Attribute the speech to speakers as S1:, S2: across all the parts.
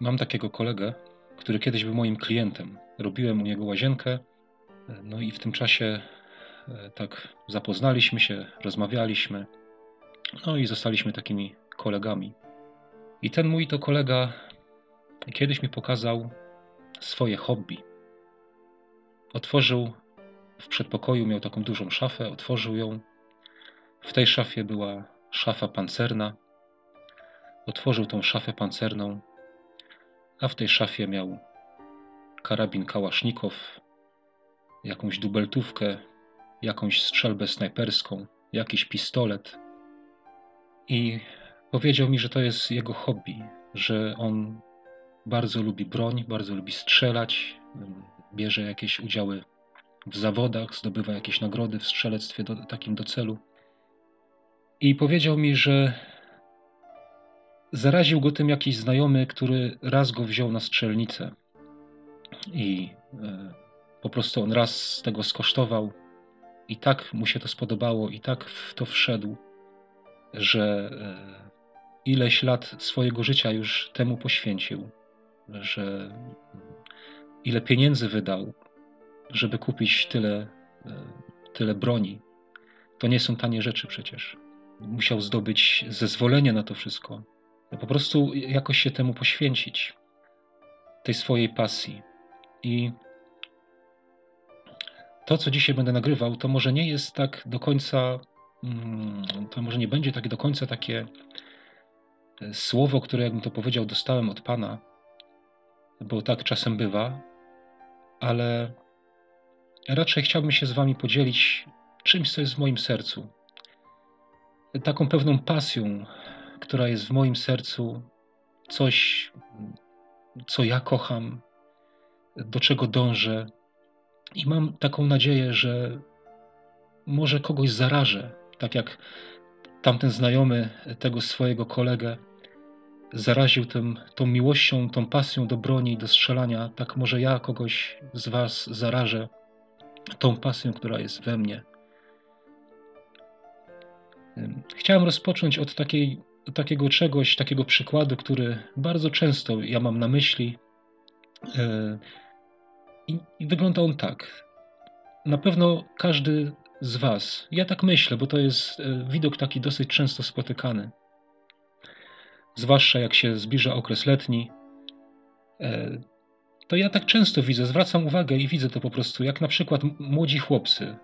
S1: Mam takiego kolegę, który kiedyś był moim klientem. Robiłem u niego łazienkę, no i w tym czasie e, tak zapoznaliśmy się, rozmawialiśmy, no i zostaliśmy takimi kolegami. I ten mój to kolega kiedyś mi pokazał swoje hobby. Otworzył w przedpokoju, miał taką dużą szafę, otworzył ją. W tej szafie była szafa pancerna. Otworzył tą szafę pancerną, a w tej szafie miał karabin kałasznikow, jakąś dubeltówkę, jakąś strzelbę snajperską, jakiś pistolet. I powiedział mi, że to jest jego hobby, że on bardzo lubi broń, bardzo lubi strzelać, bierze jakieś udziały w zawodach, zdobywa jakieś nagrody w strzelectwie do, takim do celu. I powiedział mi, że zaraził go tym jakiś znajomy, który raz go wziął na strzelnicę. I e, po prostu on raz z tego skosztował, i tak mu się to spodobało, i tak w to wszedł, że e, ileś lat swojego życia już temu poświęcił, że ile pieniędzy wydał, żeby kupić tyle, e, tyle broni. To nie są tanie rzeczy przecież. Musiał zdobyć zezwolenie na to wszystko. Po prostu jakoś się temu poświęcić, tej swojej pasji. I to, co dzisiaj będę nagrywał, to może nie jest tak do końca, mm, to może nie będzie tak do końca takie e, słowo, które, jakbym to powiedział, dostałem od Pana, bo tak czasem bywa, ale raczej chciałbym się z Wami podzielić czymś, co jest w moim sercu. Taką pewną pasją, która jest w moim sercu, coś, co ja kocham, do czego dążę. I mam taką nadzieję, że może kogoś zarażę, tak jak tamten znajomy tego swojego kolegę zaraził tym, tą miłością, tą pasją do broni, do strzelania, tak może ja kogoś z Was zarażę tą pasją, która jest we mnie. Chciałem rozpocząć od takiej, takiego czegoś, takiego przykładu, który bardzo często ja mam na myśli. E, I, I wygląda on tak. Na pewno każdy z Was, ja tak myślę, bo to jest e, widok taki dosyć często spotykany zwłaszcza jak się zbliża okres letni, e, to ja tak często widzę, zwracam uwagę i widzę to po prostu, jak na przykład młodzi chłopcy,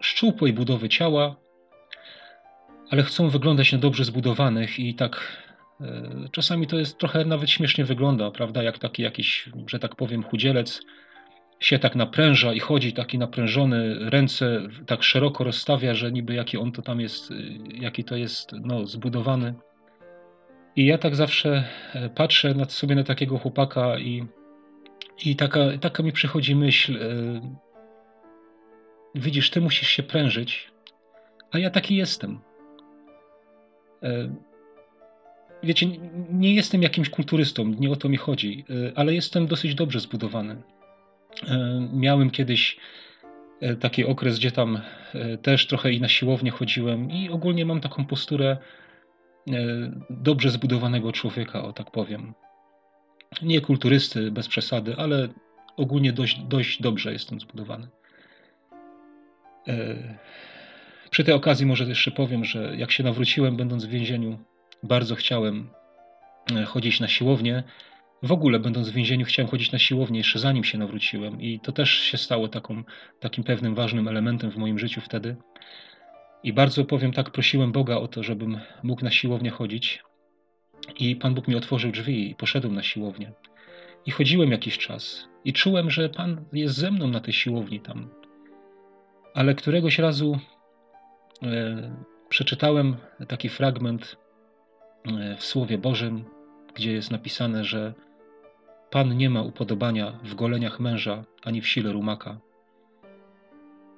S1: szczupłej budowy ciała, ale chcą wyglądać na dobrze zbudowanych i tak e, czasami to jest trochę nawet śmiesznie wygląda, prawda, jak taki jakiś, że tak powiem, chudzielec się tak napręża i chodzi taki naprężony, ręce tak szeroko rozstawia, że niby jaki on to tam jest, jaki to jest no, zbudowany. I ja tak zawsze e, patrzę na, sobie na takiego chłopaka i, i taka, taka mi przychodzi myśl, e, widzisz, ty musisz się prężyć, a ja taki jestem. E, wiecie, nie jestem jakimś kulturystą, nie o to mi chodzi, ale jestem dosyć dobrze zbudowany. Miałem kiedyś taki okres, gdzie tam też trochę i na siłownię chodziłem i ogólnie mam taką posturę E, dobrze zbudowanego człowieka, o tak powiem. Nie kulturysty, bez przesady, ale ogólnie dość, dość dobrze jestem zbudowany. Przy tej okazji może jeszcze powiem, że jak się nawróciłem, będąc w więzieniu, bardzo chciałem e, chodzić na siłownię. W ogóle, będąc w więzieniu, chciałem chodzić na siłownię jeszcze zanim się nawróciłem, i to też się stało taką, takim pewnym ważnym elementem w moim życiu wtedy. I bardzo powiem tak, prosiłem Boga o to, żebym mógł na siłownię chodzić. I Pan Bóg mi otworzył drzwi i poszedłem na siłownię. I chodziłem jakiś czas. I czułem, że Pan jest ze mną na tej siłowni tam. Ale któregoś razu przeczytałem taki fragment e, w Słowie Bożym, gdzie jest napisane, że Pan nie ma upodobania w goleniach męża ani w sile rumaka.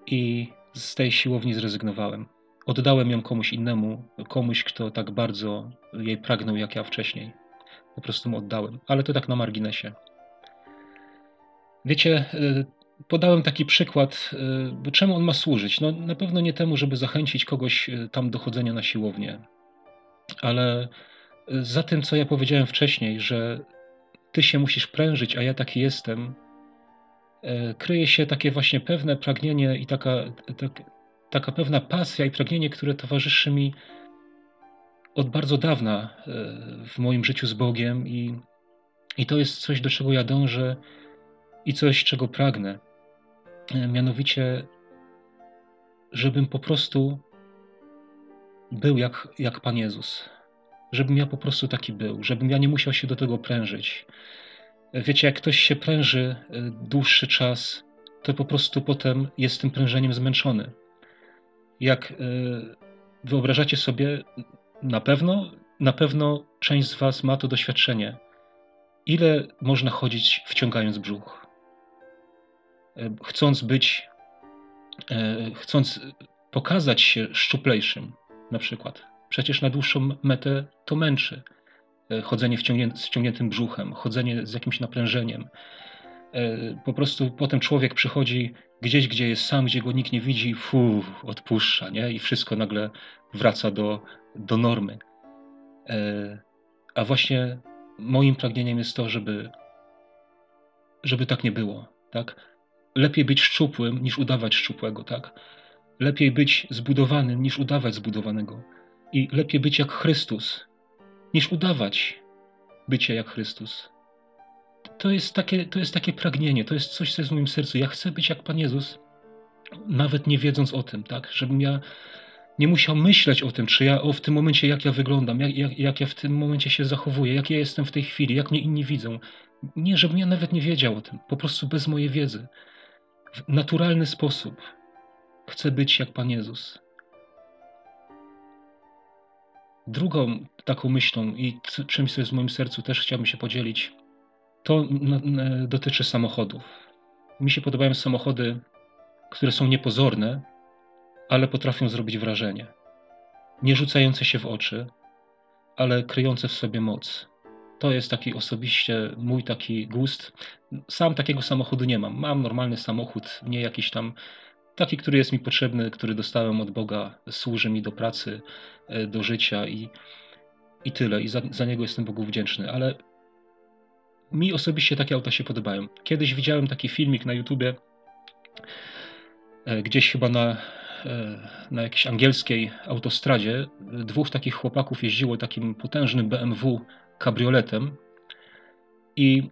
S1: I z tej siłowni zrezygnowałem. Oddałem ją komuś innemu, komuś, kto tak bardzo jej pragnął jak ja wcześniej. Po prostu mu oddałem, ale to tak na marginesie. Wiecie, y, podałem taki przykład, y, czemu on ma służyć. No, na pewno nie temu, żeby zachęcić kogoś y, tam do chodzenia na siłownię, ale za tym, co ja powiedziałem wcześniej, że ty się musisz prężyć, a ja taki jestem, kryje się takie właśnie pewne pragnienie i taka, tak, taka pewna pasja i pragnienie, które towarzyszy mi od bardzo dawna w moim życiu z Bogiem i, i to jest coś, do czego ja dążę i coś, czego pragnę. E, mianowicie, żebym po prostu był jak, jak Pan Jezus. Żebym ja po prostu taki był, żebym ja nie musiał się do tego prężyć. Wiecie, jak ktoś się pręży e, dłuższy czas, to po prostu potem jest tym prężeniem zmęczony. Jak wyobrażacie sobie, na pewno, na pewno część z Was ma to doświadczenie. Ile można chodzić wciągając brzuch? E, chcąc być, e, chcąc pokazać się szczuplejszym, na przykład. Przecież na dłuższą metę to męczy. E, chodzenie z wciągniętym brzuchem, chodzenie z jakimś naprężeniem. Po prostu potem człowiek przychodzi gdzieś, gdzie jest sam, gdzie go nikt nie widzi, fu, odpuszcza, nie? I wszystko nagle wraca do, do normy. A właśnie moim pragnieniem jest to, żeby, żeby tak nie było. Tak? Lepiej być szczupłym niż udawać szczupłego. Tak? Lepiej być zbudowanym niż udawać zbudowanego. I lepiej być jak Chrystus niż udawać bycie jak Chrystus. To jest, takie, to jest takie pragnienie, to jest coś, co jest w moim sercu. Ja chcę być jak Pan Jezus, nawet nie wiedząc o tym, tak? Żebym ja nie musiał myśleć o tym, czy ja o, w tym momencie, jak ja wyglądam, jak, jak, jak ja w tym momencie się zachowuję, jak ja jestem w tej chwili, jak mnie inni widzą. Nie, żebym ja nawet nie wiedział o tym, po prostu bez mojej wiedzy. W naturalny sposób chcę być jak Pan Jezus. Drugą taką myślą i czymś, co jest w moim sercu, też chciałbym się podzielić, to dotyczy samochodów. Mi się podobają samochody, które są niepozorne, ale potrafią zrobić wrażenie. Nie rzucające się w oczy, ale kryjące w sobie moc. To jest taki osobiście mój taki gust. Sam takiego samochodu nie mam. Mam normalny samochód, nie jakiś tam taki, który jest mi potrzebny, który dostałem od Boga, służy mi do pracy, e, do życia i, i tyle. I za, za niego jestem Bogu wdzięczny. Ale mi osobiście takie auta się podobają. Kiedyś widziałem taki filmik na YouTubie, e, gdzieś chyba na E, na jakiejś angielskiej autostradzie dwóch takich chłopaków jeździło takim potężnym BMW kabrioletem i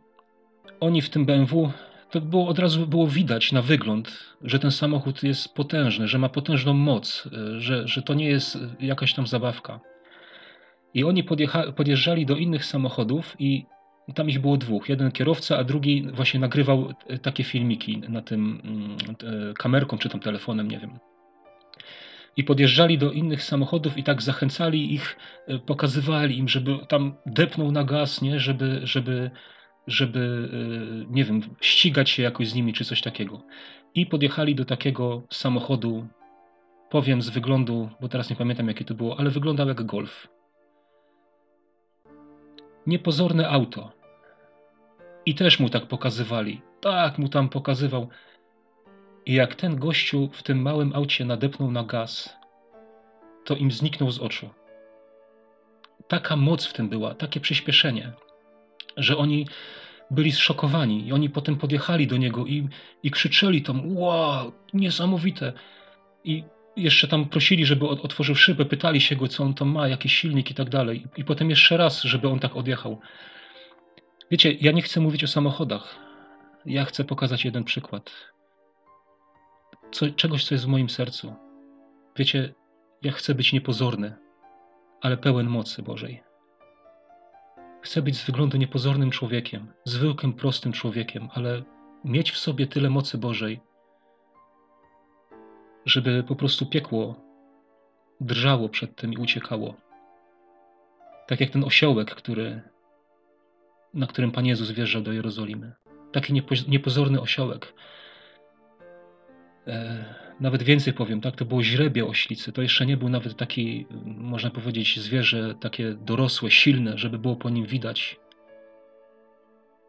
S1: oni w tym BMW to było od razu było widać na wygląd, że ten samochód jest potężny, że ma potężną moc, e, że, że to nie jest jakaś tam zabawka. I oni podjeżdżali do innych samochodów i tam ich było dwóch. Jeden kierowca, a drugi właśnie nagrywał takie filmiki na tym mm, kamerką czy tam telefonem, nie wiem i podjeżdżali do innych samochodów i tak zachęcali ich, e, pokazywali im, żeby tam depnął na gaz, nie? Żeby, żeby, żeby e, nie wiem, ścigać się jakoś z nimi czy coś takiego. I podjechali do takiego samochodu, powiem z wyglądu, bo teraz nie pamiętam jakie to było, ale wyglądał jak Golf. Niepozorne auto. I też mu tak pokazywali. Tak mu tam pokazywał. I jak ten gościu w tym małym aucie nadepnął na gaz, to im zniknął z oczu. Taka moc w tym była, takie przyspieszenie, że oni byli zszokowani i oni potem podjechali do niego i, i krzyczeli tam, wow, niesamowite. I jeszcze tam prosili, żeby otworzył szybę, pytali się go, co on tam ma, jaki silnik i tak dalej. I potem jeszcze raz, żeby on tak odjechał. Wiecie, ja nie chcę mówić o samochodach. Ja chcę pokazać jeden przykład co, czegoś, co jest w moim sercu. Wiecie, ja chcę być niepozorny, ale pełen mocy Bożej. Chcę być z wyglądu niepozornym człowiekiem, zwykłym, prostym człowiekiem, ale mieć w sobie tyle mocy Bożej, żeby po prostu piekło drżało przed tym i uciekało. Tak jak ten osiołek, który, na którym Pan Jezus wjeżdżał do Jerozolimy. Taki niepozorny osiołek, nawet więcej powiem, tak, to było źrebie oślicy. To jeszcze nie był nawet taki, można powiedzieć, zwierzę takie dorosłe, silne, żeby było po nim widać.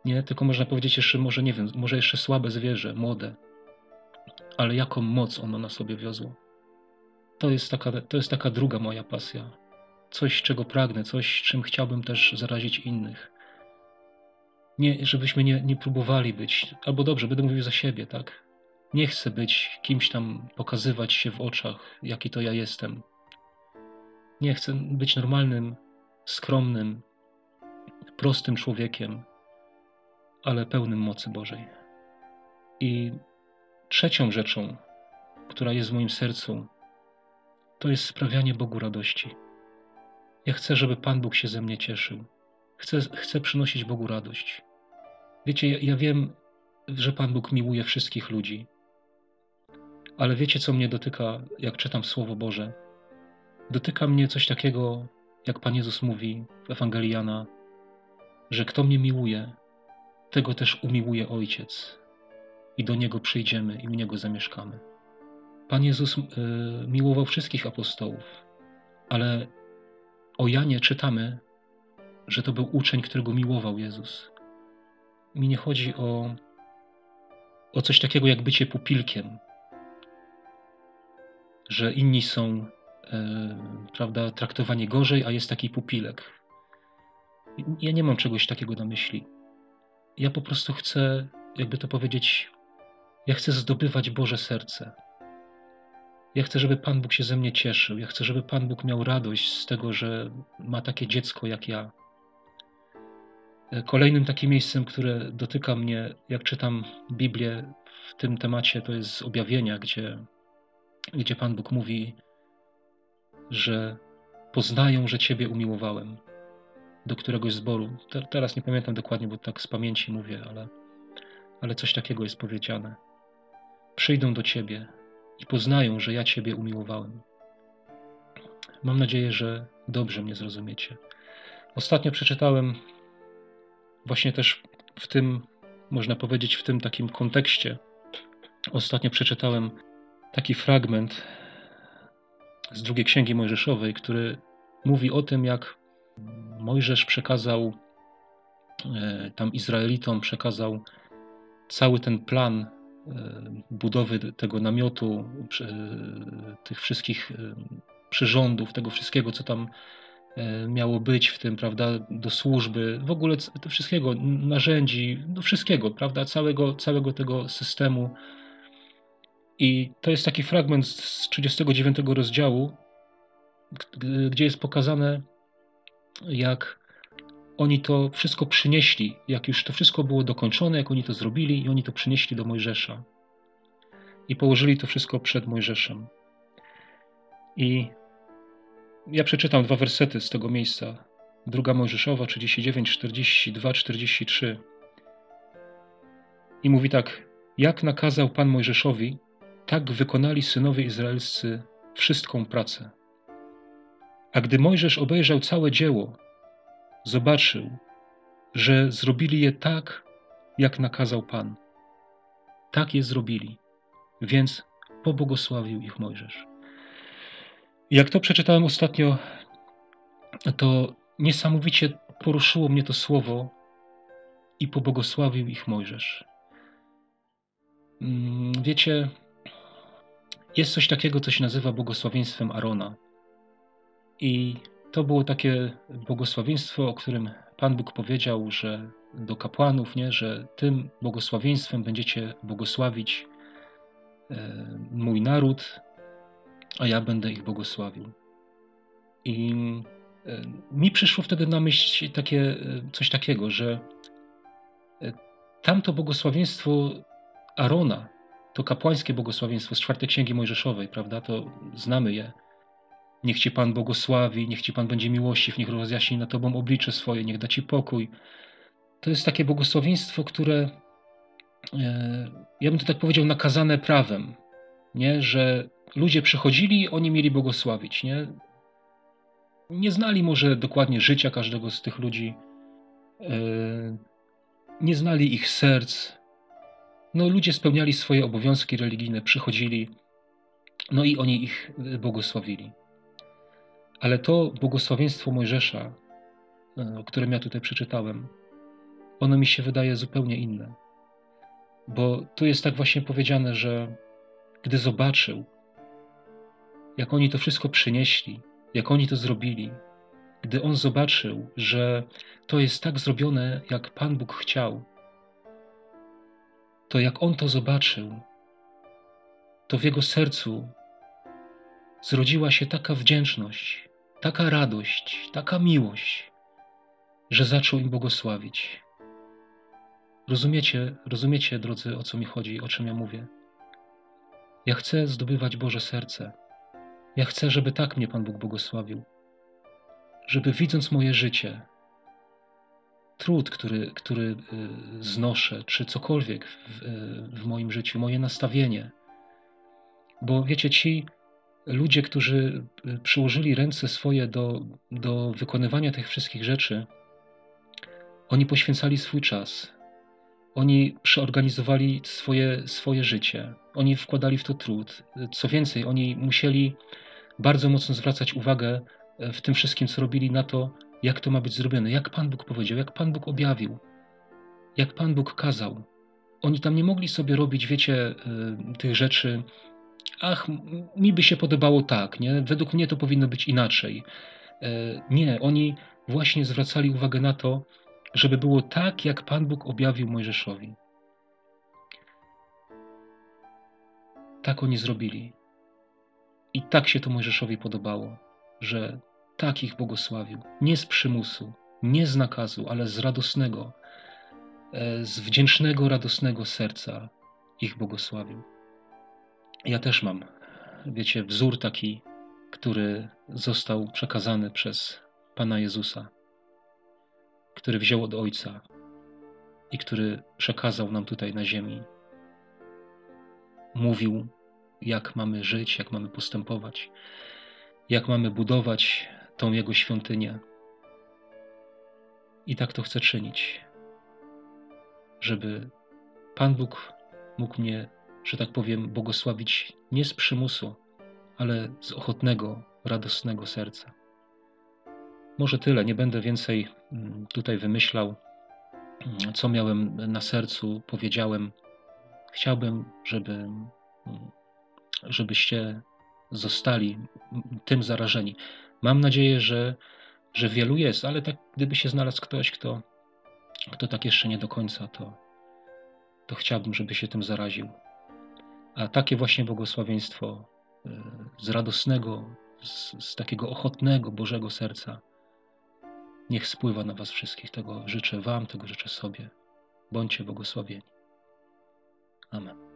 S1: Nie, tylko można powiedzieć jeszcze, może nie wiem, może jeszcze słabe zwierzę, młode. Ale jaką moc ono na sobie wiozło. To jest taka, to jest taka druga moja pasja. Coś, czego pragnę, coś, czym chciałbym też zarazić innych. nie, żebyśmy nie, nie próbowali być, albo dobrze, będę mówił za siebie, tak? Nie chcę być kimś tam, pokazywać się w oczach, jaki to ja jestem. Nie chcę być normalnym, skromnym, prostym człowiekiem, ale pełnym mocy Bożej. I trzecią rzeczą, która jest w moim sercu, to jest sprawianie Bogu radości. Ja chcę, żeby Pan Bóg się ze mnie cieszył. Chcę, chcę przynosić Bogu radość. Wiecie, ja, ja wiem, że Pan Bóg miłuje wszystkich ludzi, ale wiecie, co mnie dotyka, jak czytam Słowo Boże? Dotyka mnie coś takiego, jak Pan Jezus mówi w Ewangelii Jana, że kto mnie miłuje, tego też umiłuje Ojciec i do Niego przyjdziemy i u Niego zamieszkamy. Pan Jezus y, miłował wszystkich apostołów, ale o Janie czytamy, że to był uczeń, którego miłował Jezus. Mi nie chodzi o, o coś takiego jak bycie pupilkiem, że inni są e, prawda, traktowani gorzej, a jest taki pupilek. Ja nie mam czegoś takiego na myśli. Ja po prostu chcę, jakby to powiedzieć, ja chcę zdobywać Boże serce. Ja chcę, żeby Pan Bóg się ze mnie cieszył. Ja chcę, żeby Pan Bóg miał radość z tego, że ma takie dziecko jak ja. E, kolejnym takim miejscem, które dotyka mnie, jak czytam Biblię w tym temacie, to jest objawienia, gdzie, gdzie Pan Bóg mówi, że poznają, że Ciebie umiłowałem do któregoś zboru. Te, teraz nie pamiętam dokładnie, bo tak z pamięci mówię, ale, ale coś takiego jest powiedziane. Przyjdą do Ciebie i poznają, że ja Ciebie umiłowałem. Mam nadzieję, że dobrze mnie zrozumiecie. Ostatnio przeczytałem właśnie też w tym, można powiedzieć, w tym takim kontekście. Ostatnio przeczytałem taki fragment z drugiej księgi Mojżeszowej, który mówi o tym, jak Mojżesz przekazał e, tam Izraelitom, przekazał cały ten plan e, budowy tego namiotu, tych wszystkich e, przyrządów, tego wszystkiego, co tam miało być w tym, prawda, do służby, w ogóle do wszystkiego, narzędzi, do wszystkiego, prawda, całego, całego tego systemu. I to jest taki fragment z 39 rozdziału, gdzie jest pokazane, jak oni to wszystko przynieśli, jak już to wszystko było dokończone, jak oni to zrobili, i oni to przynieśli do Mojżesza. I położyli to wszystko przed Mojżeszem. I ja przeczytam dwa wersety z tego miejsca. Druga Mojżeszowa 39, 42, 43. I mówi tak: Jak nakazał Pan Mojżeszowi, tak wykonali synowie izraelscy wszystką pracę. A gdy Mojżesz obejrzał całe dzieło, zobaczył, że zrobili je tak, jak nakazał Pan. Tak je zrobili, więc pobłogosławił ich Mojżesz. Jak to przeczytałem ostatnio, to niesamowicie poruszyło mnie to słowo i pobłogosławił ich Mojżesz. Mm, wiecie, jest coś takiego, co się nazywa błogosławieństwem Arona. I to było takie błogosławieństwo, o którym Pan Bóg powiedział, że do kapłanów, nie, że tym błogosławieństwem będziecie błogosławić e, mój naród, a ja będę ich błogosławił. I e, mi przyszło wtedy na myśl takie, e, coś takiego, że tamto błogosławieństwo Arona, to kapłańskie błogosławieństwo z czwartej księgi Mojżeszowej, prawda, to znamy je, Niech Ci Pan błogosławi, niech Ci Pan będzie miłościw, niech rozjaśni na Tobą oblicze swoje, niech da Ci pokój. To jest takie błogosławieństwo, które, e, ja bym to tak powiedział, nakazane prawem, nie? że ludzie przychodzili, oni mieli błogosławić. Nie? nie znali może dokładnie życia każdego z tych ludzi, e, nie znali ich serc. No, ludzie spełniali swoje obowiązki religijne, przychodzili, no i oni ich błogosławili. Ale to błogosławieństwo Mojżesza, e, które ja tutaj przeczytałem, ono mi się wydaje zupełnie inne. Bo tu jest tak właśnie powiedziane, że gdy zobaczył, jak oni to wszystko przynieśli, jak oni to zrobili, gdy on zobaczył, że to jest tak zrobione, jak Pan Bóg chciał, to jak on to zobaczył, to w jego sercu zrodziła się taka wdzięczność, taka radość, taka miłość, że zaczął im błogosławić. Rozumiecie, rozumiecie, drodzy, o co mi chodzi, o czym ja mówię? Ja chcę zdobywać Boże serce. Ja chcę, żeby tak mnie Pan Bóg błogosławił. Żeby widząc moje życie, trud, który, który y, znoszę, czy cokolwiek w, w moim życiu, moje nastawienie. Bo wiecie, ci ludzie, którzy y, przyłożyli ręce swoje do, do wykonywania tych wszystkich rzeczy, oni poświęcali swój czas, oni przeorganizowali swoje, swoje życie, oni wkładali w to trud. Co więcej, oni musieli bardzo mocno zwracać uwagę w tym wszystkim, co robili, na to, jak to ma być zrobione, jak Pan Bóg powiedział, jak Pan Bóg objawił, jak Pan Bóg kazał. Oni tam nie mogli sobie robić, wiecie, e, tych rzeczy. Ach, mi by się podobało tak, nie? Według mnie to powinno być inaczej. E, nie, oni właśnie zwracali uwagę na to, żeby było tak, jak Pan Bóg objawił Mojżeszowi. Tak oni zrobili. I tak się to Mojżeszowi podobało, że tak ich błogosławił. Nie z przymusu, nie z nakazu, ale z radosnego, e, z wdzięcznego, radosnego serca ich błogosławił. Ja też mam, wiecie, wzór taki, który został przekazany przez Pana Jezusa który wziął od Ojca i który przekazał nam tutaj na ziemi. Mówił, jak mamy żyć, jak mamy postępować, jak mamy budować tą Jego świątynię. I tak to chcę czynić, żeby Pan Bóg mógł mnie, że tak powiem, błogosławić nie z przymusu, ale z ochotnego, radosnego serca. Może tyle, nie będę więcej mm, tutaj wymyślał, mm, co miałem na sercu, powiedziałem. Chciałbym, żeby, mm, żebyście zostali tym zarażeni. Mam nadzieję, że, że wielu jest, ale tak, gdyby się znalazł ktoś, kto, kto tak jeszcze nie do końca, to, to chciałbym, żeby się tym zaraził. A takie właśnie błogosławieństwo y, z radosnego, z, z takiego ochotnego Bożego serca Niech spływa na Was wszystkich. Tego życzę Wam, tego życzę sobie. Bądźcie błogosławieni. Amen.